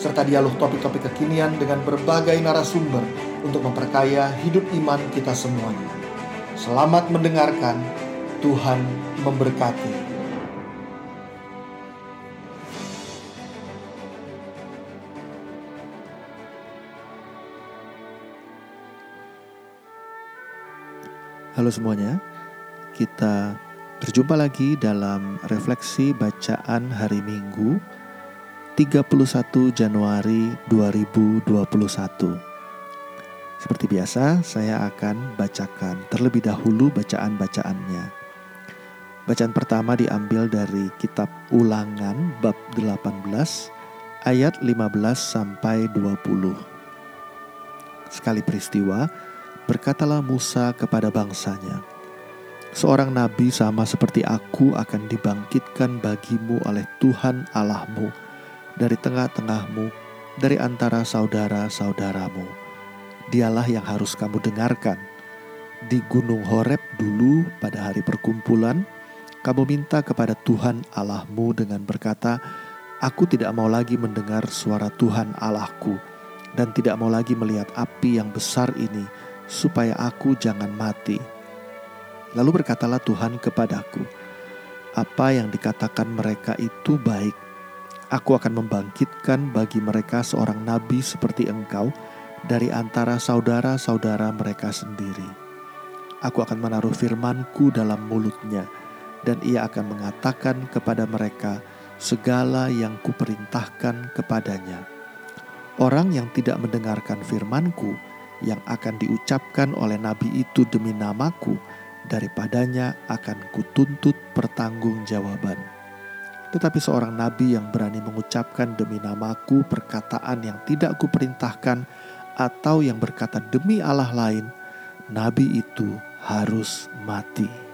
serta dialog topik-topik kekinian dengan berbagai narasumber untuk memperkaya hidup iman kita semuanya. Selamat mendengarkan, Tuhan memberkati. Halo semuanya, kita berjumpa lagi dalam refleksi bacaan hari Minggu 31 Januari 2021. Seperti biasa, saya akan bacakan terlebih dahulu bacaan-bacaannya. Bacaan pertama diambil dari kitab Ulangan bab 18 ayat 15 sampai 20. Sekali peristiwa, berkatalah Musa kepada bangsanya, Seorang nabi sama seperti aku akan dibangkitkan bagimu oleh Tuhan Allahmu dari tengah-tengahmu, dari antara saudara-saudaramu dialah yang harus kamu dengarkan. Di Gunung Horeb dulu pada hari perkumpulan, kamu minta kepada Tuhan Allahmu dengan berkata, Aku tidak mau lagi mendengar suara Tuhan Allahku dan tidak mau lagi melihat api yang besar ini supaya aku jangan mati. Lalu berkatalah Tuhan kepadaku, apa yang dikatakan mereka itu baik. Aku akan membangkitkan bagi mereka seorang nabi seperti engkau, dari antara saudara-saudara mereka sendiri. Aku akan menaruh firmanku dalam mulutnya, dan ia akan mengatakan kepada mereka segala yang kuperintahkan kepadanya. Orang yang tidak mendengarkan firmanku yang akan diucapkan oleh nabi itu demi namaku, daripadanya akan kutuntut pertanggungjawaban. Tetapi seorang nabi yang berani mengucapkan demi namaku perkataan yang tidak kuperintahkan atau yang berkata demi Allah lain, nabi itu harus mati.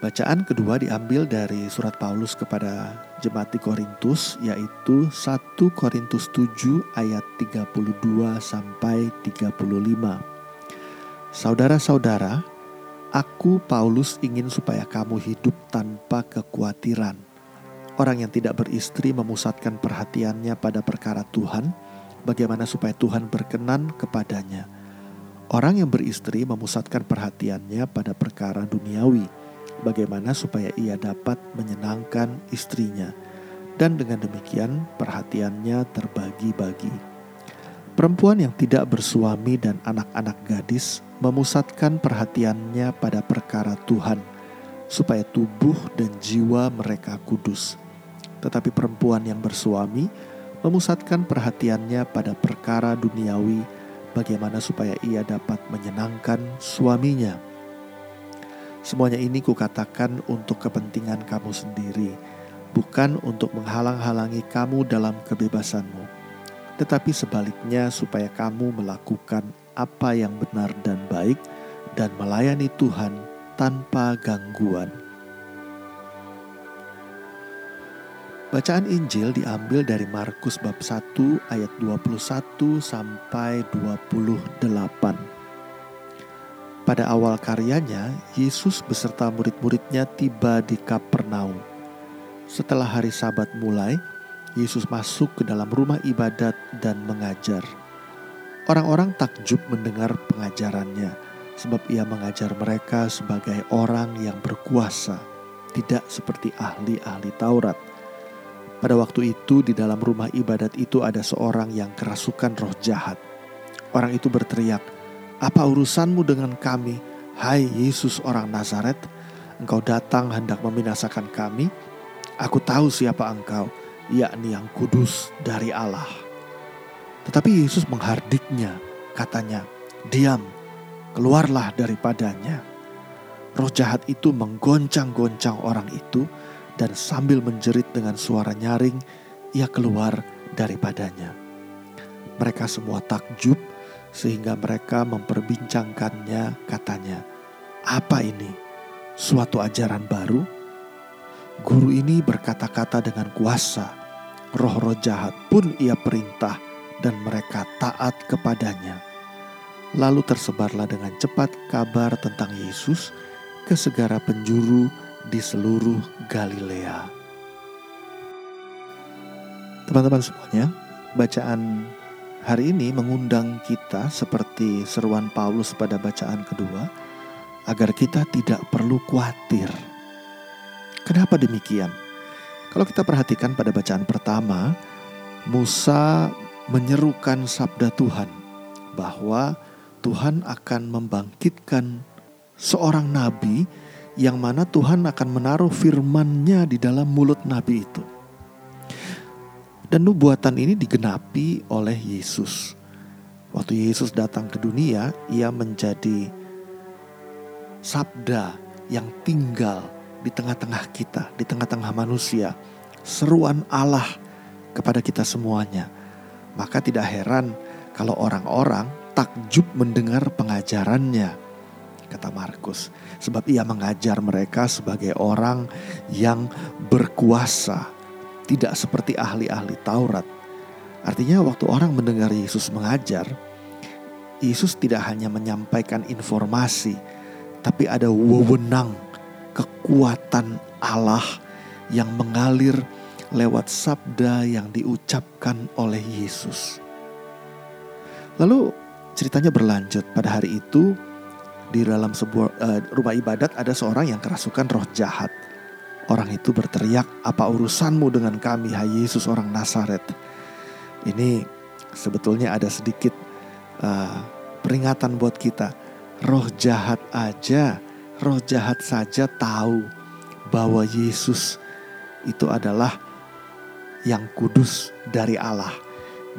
Bacaan kedua diambil dari surat Paulus kepada jemaat di Korintus yaitu 1 Korintus 7 ayat 32 sampai 35. Saudara-saudara, aku Paulus ingin supaya kamu hidup tanpa kekhawatiran Orang yang tidak beristri memusatkan perhatiannya pada perkara Tuhan, bagaimana supaya Tuhan berkenan kepadanya. Orang yang beristri memusatkan perhatiannya pada perkara duniawi, bagaimana supaya ia dapat menyenangkan istrinya. Dan dengan demikian perhatiannya terbagi-bagi. Perempuan yang tidak bersuami dan anak-anak gadis memusatkan perhatiannya pada perkara Tuhan, supaya tubuh dan jiwa mereka kudus tetapi perempuan yang bersuami memusatkan perhatiannya pada perkara duniawi, bagaimana supaya ia dapat menyenangkan suaminya. Semuanya ini kukatakan untuk kepentingan kamu sendiri, bukan untuk menghalang-halangi kamu dalam kebebasanmu, tetapi sebaliknya supaya kamu melakukan apa yang benar dan baik dan melayani Tuhan tanpa gangguan. Bacaan Injil diambil dari Markus bab 1 ayat 21 sampai 28. Pada awal karyanya, Yesus beserta murid-muridnya tiba di Kapernaum. Setelah hari Sabat mulai, Yesus masuk ke dalam rumah ibadat dan mengajar. Orang-orang takjub mendengar pengajarannya, sebab ia mengajar mereka sebagai orang yang berkuasa, tidak seperti ahli-ahli Taurat pada waktu itu di dalam rumah ibadat itu ada seorang yang kerasukan roh jahat. Orang itu berteriak, "Apa urusanmu dengan kami, hai Yesus orang Nazaret? Engkau datang hendak membinasakan kami? Aku tahu siapa engkau, yakni yang kudus dari Allah." Tetapi Yesus menghardiknya, katanya, "Diam, keluarlah daripadanya." Roh jahat itu menggoncang-goncang orang itu, dan sambil menjerit dengan suara nyaring, ia keluar daripadanya. Mereka semua takjub sehingga mereka memperbincangkannya katanya, "Apa ini? Suatu ajaran baru?" Guru ini berkata-kata dengan kuasa. Roh-roh jahat pun ia perintah dan mereka taat kepadanya. Lalu tersebarlah dengan cepat kabar tentang Yesus ke segala penjuru di seluruh Galilea. Teman-teman semuanya, bacaan hari ini mengundang kita seperti seruan Paulus pada bacaan kedua agar kita tidak perlu khawatir Kenapa demikian? Kalau kita perhatikan pada bacaan pertama, Musa menyerukan sabda Tuhan bahwa Tuhan akan membangkitkan seorang nabi yang mana Tuhan akan menaruh firman-Nya di dalam mulut nabi itu. Dan nubuatan ini digenapi oleh Yesus. Waktu Yesus datang ke dunia, ia menjadi sabda yang tinggal di tengah-tengah kita, di tengah-tengah manusia, seruan Allah kepada kita semuanya. Maka tidak heran kalau orang-orang takjub mendengar pengajarannya, kata Markus, sebab ia mengajar mereka sebagai orang yang berkuasa, tidak seperti ahli-ahli Taurat. Artinya, waktu orang mendengar Yesus mengajar, Yesus tidak hanya menyampaikan informasi, tapi ada wewenang kekuatan Allah yang mengalir lewat sabda yang diucapkan oleh Yesus. Lalu ceritanya berlanjut pada hari itu di dalam sebuah uh, rumah ibadat ada seorang yang kerasukan roh jahat. Orang itu berteriak, "Apa urusanmu dengan kami, hai Yesus orang Nazaret?" Ini sebetulnya ada sedikit uh, peringatan buat kita. Roh jahat aja roh jahat saja tahu bahwa Yesus itu adalah yang kudus dari Allah.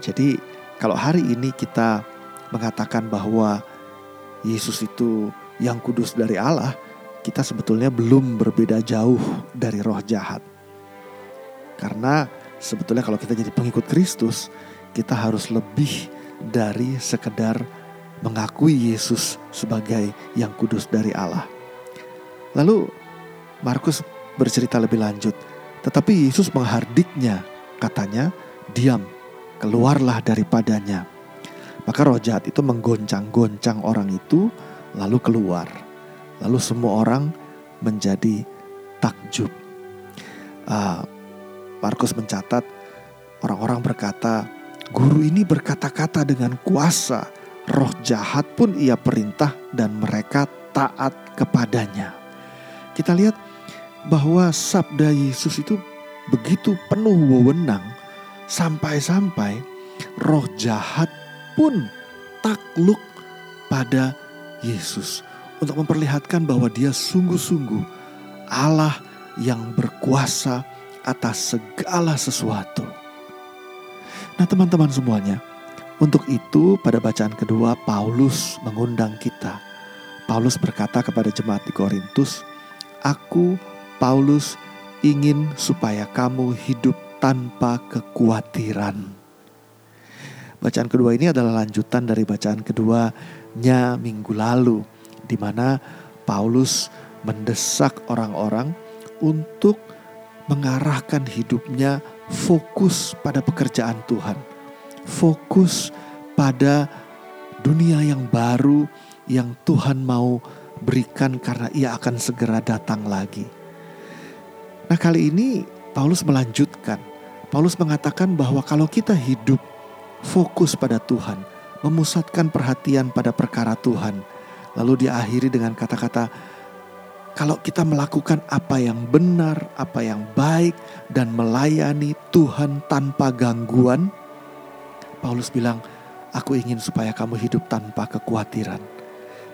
Jadi kalau hari ini kita mengatakan bahwa Yesus itu yang kudus dari Allah, kita sebetulnya belum berbeda jauh dari roh jahat. Karena sebetulnya kalau kita jadi pengikut Kristus, kita harus lebih dari sekedar mengakui Yesus sebagai yang kudus dari Allah. Lalu Markus bercerita lebih lanjut. Tetapi Yesus menghardiknya, katanya, diam, keluarlah daripadanya. Maka roh jahat itu menggoncang-goncang orang itu, lalu keluar. Lalu semua orang menjadi takjub. Uh, Markus mencatat, orang-orang berkata, guru ini berkata-kata dengan kuasa, roh jahat pun ia perintah dan mereka taat kepadanya kita lihat bahwa sabda Yesus itu begitu penuh wewenang sampai-sampai roh jahat pun takluk pada Yesus untuk memperlihatkan bahwa dia sungguh-sungguh Allah yang berkuasa atas segala sesuatu. Nah, teman-teman semuanya, untuk itu pada bacaan kedua Paulus mengundang kita. Paulus berkata kepada jemaat di Korintus, Aku, Paulus, ingin supaya kamu hidup tanpa kekhawatiran. Bacaan kedua ini adalah lanjutan dari bacaan keduanya minggu lalu, di mana Paulus mendesak orang-orang untuk mengarahkan hidupnya fokus pada pekerjaan Tuhan, fokus pada dunia yang baru yang Tuhan mau berikan karena ia akan segera datang lagi. Nah kali ini Paulus melanjutkan. Paulus mengatakan bahwa kalau kita hidup fokus pada Tuhan, memusatkan perhatian pada perkara Tuhan, lalu diakhiri dengan kata-kata, kalau kita melakukan apa yang benar, apa yang baik, dan melayani Tuhan tanpa gangguan, Paulus bilang, "Aku ingin supaya kamu hidup tanpa kekhawatiran."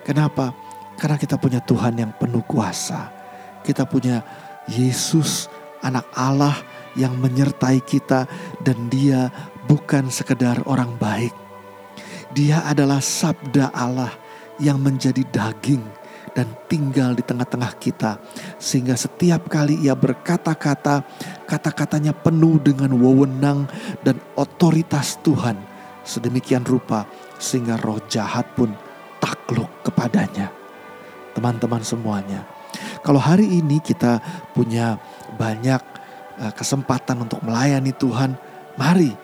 Kenapa? Karena kita punya Tuhan yang penuh kuasa. Kita punya Yesus anak Allah yang menyertai kita dan dia bukan sekedar orang baik. Dia adalah sabda Allah yang menjadi daging dan tinggal di tengah-tengah kita. Sehingga setiap kali ia berkata-kata, kata-katanya penuh dengan wewenang dan otoritas Tuhan. sedemikian rupa sehingga roh jahat pun takluk kepadanya. Teman-teman semuanya, kalau hari ini kita punya banyak eh, kesempatan untuk melayani Tuhan, mari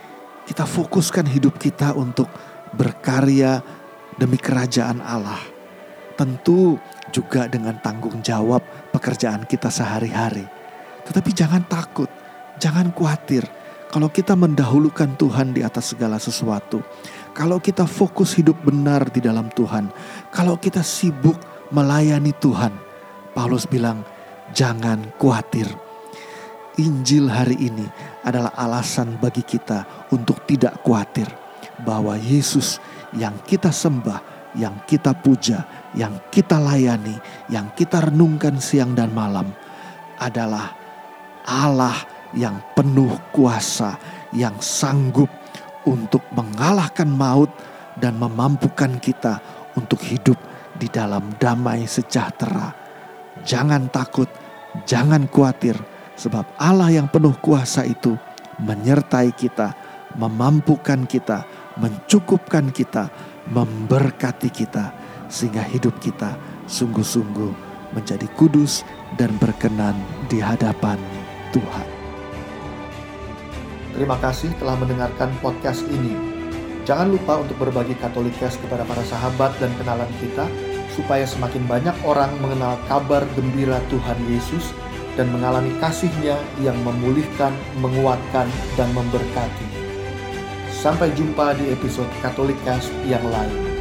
kita fokuskan hidup kita untuk berkarya demi kerajaan Allah. Tentu juga dengan tanggung jawab pekerjaan kita sehari-hari. Tetapi jangan takut, jangan khawatir kalau kita mendahulukan Tuhan di atas segala sesuatu. Kalau kita fokus hidup benar di dalam Tuhan, kalau kita sibuk melayani Tuhan, Paulus bilang, "Jangan khawatir." Injil hari ini adalah alasan bagi kita untuk tidak khawatir bahwa Yesus yang kita sembah, yang kita puja, yang kita layani, yang kita renungkan siang dan malam adalah Allah yang penuh kuasa, yang sanggup untuk mengalahkan maut dan memampukan kita untuk hidup di dalam damai sejahtera. Jangan takut, jangan khawatir, sebab Allah yang penuh kuasa itu menyertai kita, memampukan kita, mencukupkan kita, memberkati kita, sehingga hidup kita sungguh-sungguh menjadi kudus dan berkenan di hadapan Tuhan. Terima kasih telah mendengarkan podcast ini. Jangan lupa untuk berbagi Katolikes kepada para sahabat dan kenalan kita, supaya semakin banyak orang mengenal kabar gembira Tuhan Yesus dan mengalami kasihnya yang memulihkan, menguatkan, dan memberkati. Sampai jumpa di episode Katolikes yang lain.